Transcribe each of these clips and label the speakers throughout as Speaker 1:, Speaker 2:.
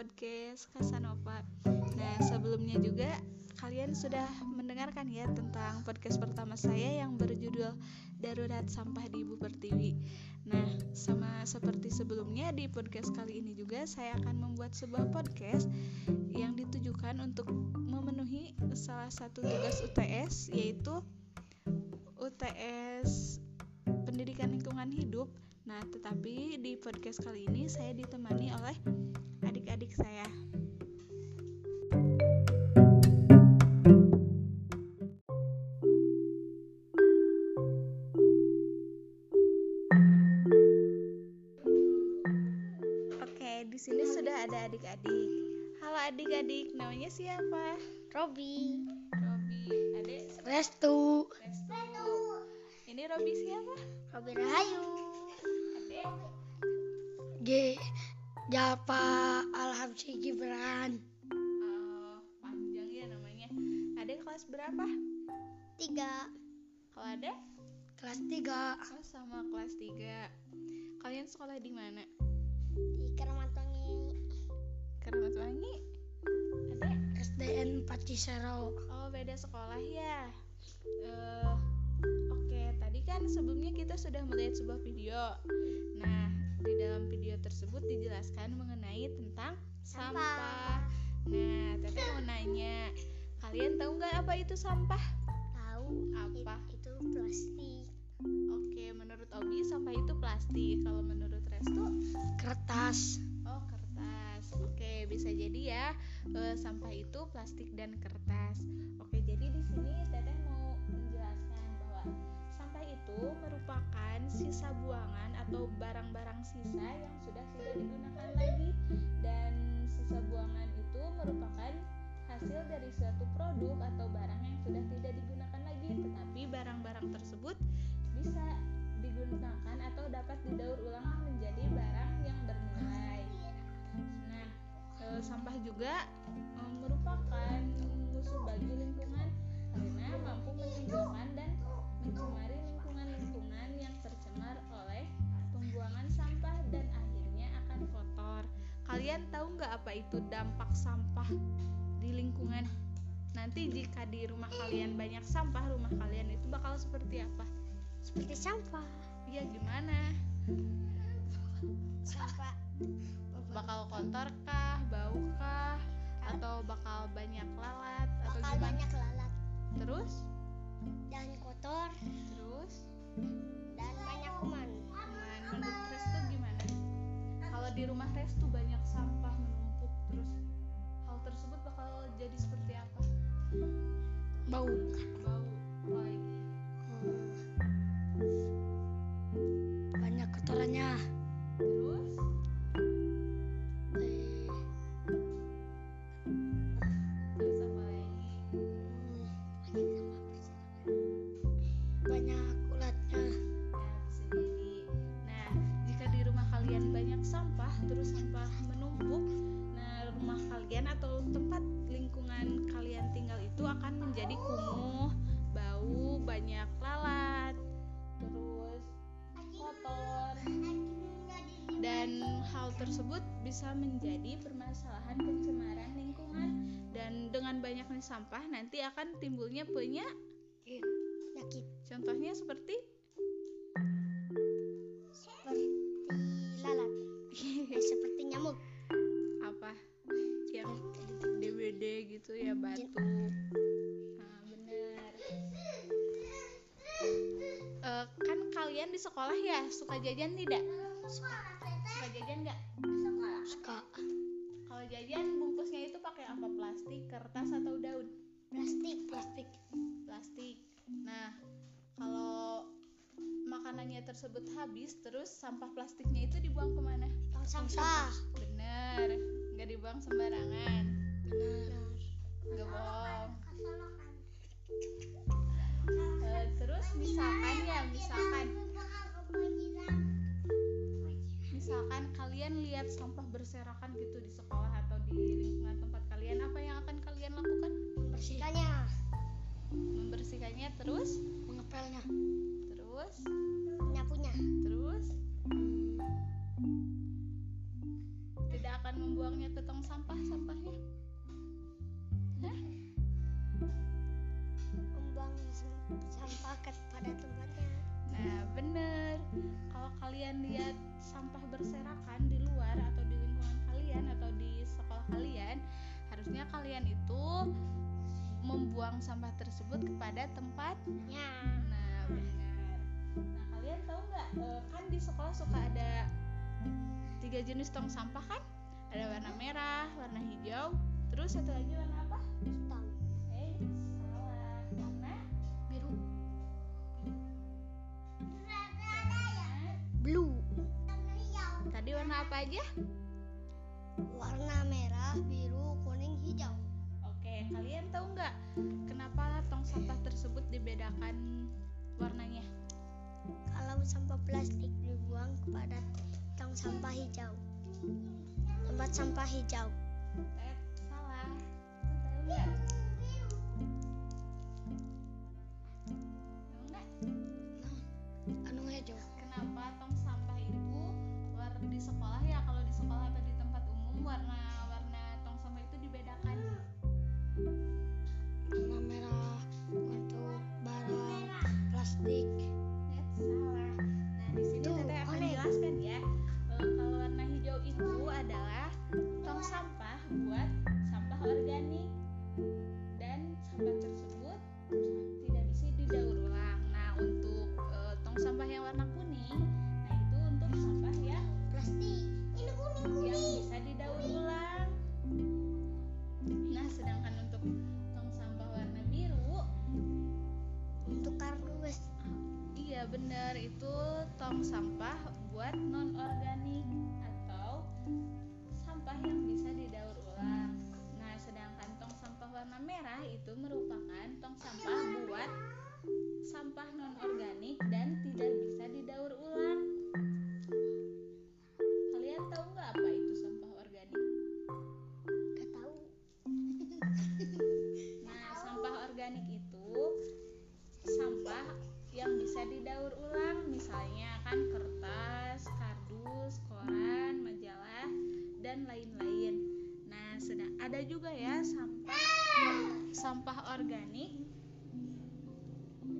Speaker 1: podcast Kasanova. Nah, sebelumnya juga kalian sudah mendengarkan ya tentang podcast pertama saya yang berjudul Darurat Sampah di Ibu Pertiwi. Nah, sama seperti sebelumnya di podcast kali ini juga saya akan membuat sebuah podcast yang ditujukan untuk memenuhi salah satu tugas UTS yaitu UTS Pendidikan Lingkungan Hidup Nah, tetapi di podcast kali ini saya ditemani oleh adik-adik saya. Oke, di sini sudah ada adik-adik. Halo adik-adik, namanya siapa?
Speaker 2: Robi
Speaker 1: Robi. Adik
Speaker 2: Restu
Speaker 1: Restu. Ini Robi siapa?
Speaker 2: Robi Rahayu
Speaker 1: Adik
Speaker 2: G Japa Alhamsi Gibran
Speaker 1: Oh, panjang ya namanya. Adik kelas berapa?
Speaker 2: tiga
Speaker 1: Kalau ada?
Speaker 2: kelas tiga
Speaker 1: Oh, sama kelas 3. Kalian sekolah di mana?
Speaker 2: di
Speaker 1: Keramat Wangi. Ada?
Speaker 2: SDN Pacisero
Speaker 1: Oh, beda sekolah ya. Eh, Oke, tadi kan sebelumnya kita sudah melihat sebuah video. Nah, di dalam video tersebut dijelaskan mengenai tentang sampah.
Speaker 2: Sampah.
Speaker 1: Nah, Teteh mau nanya, kalian tahu nggak apa itu sampah?
Speaker 2: tahu
Speaker 1: Apa?
Speaker 2: itu plastik
Speaker 1: Oke, menurut Obi sampah itu plastik. Kalau menurut Restu,
Speaker 2: kertas
Speaker 1: oh kertas. Oke, bisa jadi ya eh, sampah itu plastik dan kertas. Oke, jadi di sini Teteh itu merupakan sisa buangan atau barang-barang sisa yang sudah tidak digunakan lagi dan sisa buangan itu merupakan hasil dari suatu produk atau barang yang sudah tidak digunakan lagi tetapi barang-barang tersebut bisa digunakan atau dapat didaur ulang menjadi barang yang bernilai. Nah, e, sampah juga e, merupakan musuh bagi lingkungan karena mampu menimbulkan dan mencemari lingkungan-lingkungan yang tercemar oleh pembuangan sampah dan akhirnya akan kotor. Kalian tahu nggak apa itu dampak sampah di lingkungan? Nanti jika di rumah kalian banyak sampah, rumah kalian itu bakal seperti apa?
Speaker 2: seperti sampah
Speaker 1: Iya gimana?
Speaker 2: sampah
Speaker 1: Bakal kotor kah, bau kah, atau bakal banyak lalat atau
Speaker 2: bakal
Speaker 1: gimana?
Speaker 2: banyak lalat
Speaker 1: Terus,
Speaker 2: dan kotor
Speaker 1: terus,
Speaker 2: dan banyak kuman
Speaker 1: kuman. Menurut Restu gimana? Kalau di rumah Restu banyak sampah menumpuk, terus hal tersebut bakal jadi seperti apa?
Speaker 2: bau
Speaker 1: Bau, apalagi?
Speaker 2: banyak kotorannya
Speaker 1: Terus, bisa menjadi permasalahan pencemaran lingkungan. Dan dengan banyaknya sampah nanti akan timbulnya penyakit.
Speaker 2: penyakit.
Speaker 1: Contohnya seperti
Speaker 2: seperti lalat. Seperti nyamuk.
Speaker 1: Apa? Yang DBD gitu ya batuk nah benar. Eh, kan kalian di sekolah ya suka jajan tidak? Suka jajan nggak
Speaker 2: suka.
Speaker 1: Kalau jajan bungkusnya itu pakai apa? Plastik kertas atau daun?
Speaker 2: Plastik. Plastik.
Speaker 1: Plastik. Nah kalau makanannya tersebut habis terus sampah plastiknya itu dibuang ke mana?
Speaker 2: Tong sampah.
Speaker 1: Bener. Nggak dibuang sembarangan.
Speaker 2: Benar
Speaker 1: nggak bohong berserakan gitu di sekolah atau di lingkungan tempat kalian apa yang akan kalian lakukan
Speaker 2: membersihkannya
Speaker 1: membersihkannya terus
Speaker 2: mengepelnya
Speaker 1: terus
Speaker 2: menyapunya
Speaker 1: terus tidak akan membuang membuangnya ke tong sampah sampahnya? Hah?
Speaker 2: Membuang sam- sampah ke pada tempatnya.
Speaker 1: Nah, bener. Kalau kalian lihat sampah berserakan di luar atau di kalian atau di sekolah kalian, harusnya kalian itu membuang sampah tersebut kepada tempat.
Speaker 2: Ya.
Speaker 1: Nah, benar. Nah, kalian tahu nggak? eh, kan di sekolah suka ada tiga jenis tong sampah kan? Ada warna merah, warna hijau, terus satu lagi warna apa?
Speaker 2: Hitam.
Speaker 1: Eh, salah. Warna
Speaker 2: Biru. Blue.
Speaker 1: Tadi warna apa aja?
Speaker 2: Merah, biru, kuning, hijau.
Speaker 1: Oke, kalian tahu nggak kenapa tong sampah tersebut dibedakan warnanya?
Speaker 2: Kalau sampah plastik dibuang kepada tong sampah hijau. Tempat sampah hijau.
Speaker 1: Buat non organik atau sampah yang bisa didaur ulang. Nah, sedangkan tong sampah warna merah itu merupakan tong sampah buat sampah non organik ada juga ya sampah sampah organik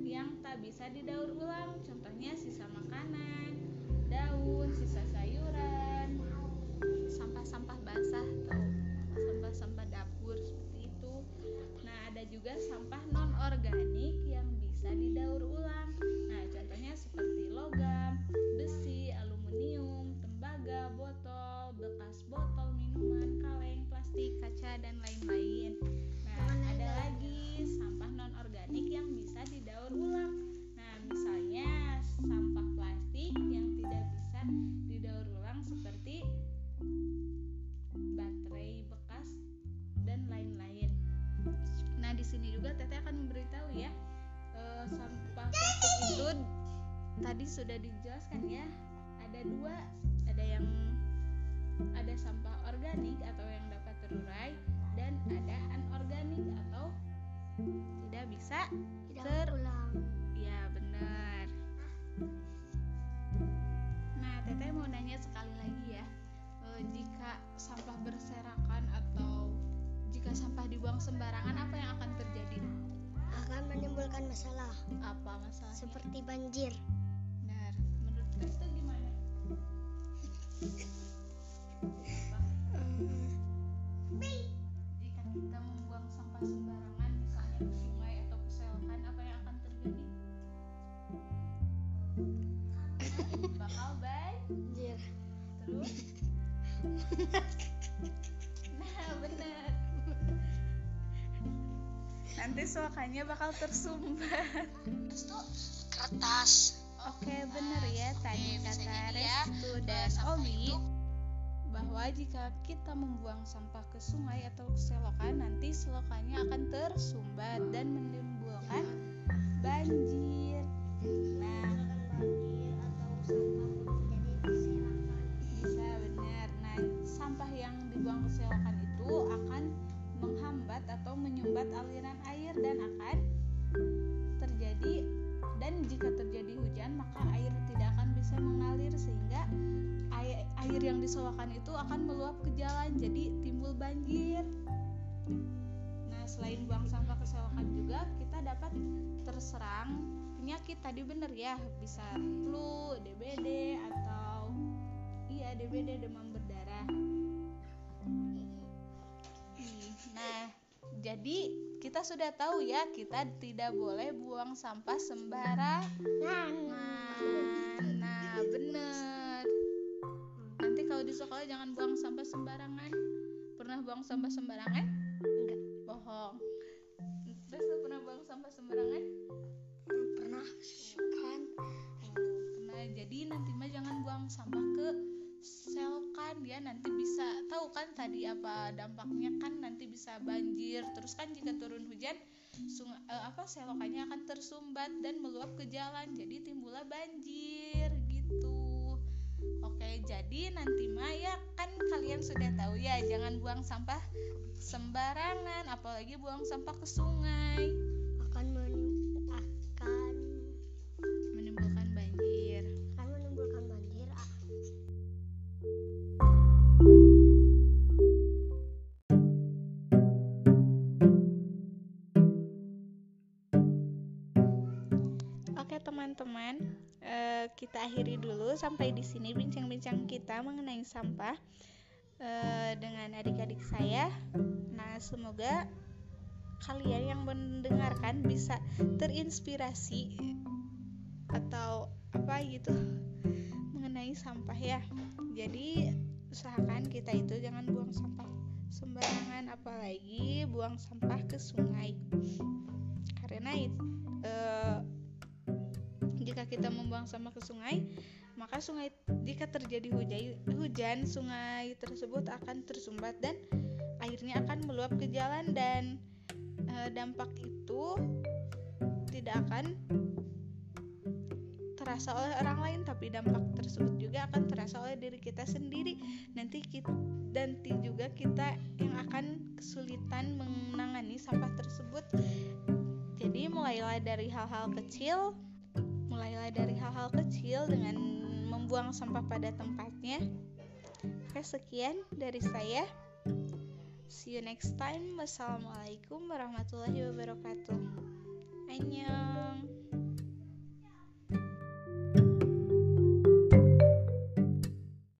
Speaker 1: yang tak bisa didaur ulang, contohnya sisa makanan, daun, sisa sayuran, sini juga Teteh akan memberitahu ya eh, sampah plastik itu tadi sudah dijelaskan ya. Ada dua, ada yang ada sampah organik atau yang dapat terurai dan ada anorganik atau tidak bisa
Speaker 2: Tidak
Speaker 1: Ter-
Speaker 2: ulang.
Speaker 1: Ya benar.
Speaker 2: Masalah
Speaker 1: Apa masalahnya?
Speaker 2: seperti banjir.
Speaker 1: Benar. Menurut Teteh gimana? Selokannya bakal tersumbat.
Speaker 2: Kertas.
Speaker 1: Oke, benar ya tadi kata Restu dan Omi bahwa jika kita membuang sampah ke sungai atau ke selokan, nanti selokannya akan tersumbat dan menimbulkan banjir. Nah, bisa benar. Nah, sampah yang dibuang ke selokan menghambat atau menyumbat aliran air dan akan terjadi dan jika terjadi hujan maka air tidak akan bisa mengalir sehingga air, air yang disewakan itu akan meluap ke jalan jadi timbul banjir. Nah selain buang sampah ke selokan juga kita dapat terserang penyakit tadi bener ya? Bisa flu, DBD atau iya DBD demam berdarah jadi kita sudah tahu ya kita tidak boleh buang sampah sembarangan. Nah bener. Nanti kalau di sekolah jangan buang sampah sembarangan. Pernah buang sampah sembarangan?
Speaker 2: Enggak.
Speaker 1: Bohong. Terus lu pernah buang sampah sembarangan?
Speaker 2: Pernah kan
Speaker 1: nah jadi nanti mah jangan buang sampah ke selokan ya nanti bisa tahu kan tadi apa dampaknya kan nanti bisa banjir. Terus kan jika turun hujan sungai eh, apa selokannya akan tersumbat dan meluap ke jalan jadi timbullah banjir gitu. Oke jadi nanti mah ya kan kalian sudah tahu ya jangan buang sampah sembarangan apalagi buang sampah ke sungai sampai di sini bincang-bincang kita mengenai sampah eh, dengan adik-adik saya. Nah semoga kalian yang mendengarkan bisa terinspirasi atau apa gitu mengenai sampah ya. Jadi usahakan kita itu jangan buang sampah sembarangan, apalagi buang sampah ke sungai. Karena eh, jika kita membuang sampah ke sungai, maka sungai jika terjadi hujan, hujan sungai tersebut akan tersumbat dan airnya akan meluap ke jalan dan eh, dampak itu tidak akan terasa oleh orang lain tapi dampak tersebut juga akan terasa oleh diri kita sendiri. Nanti kita nanti juga kita yang akan kesulitan menangani sampah tersebut. Jadi mulailah dari hal-hal kecil mulailah dari hal-hal kecil dengan membuang sampah pada tempatnya. Oke, sekian dari saya. See you next time. Wassalamualaikum warahmatullahi wabarakatuh. Annyeong.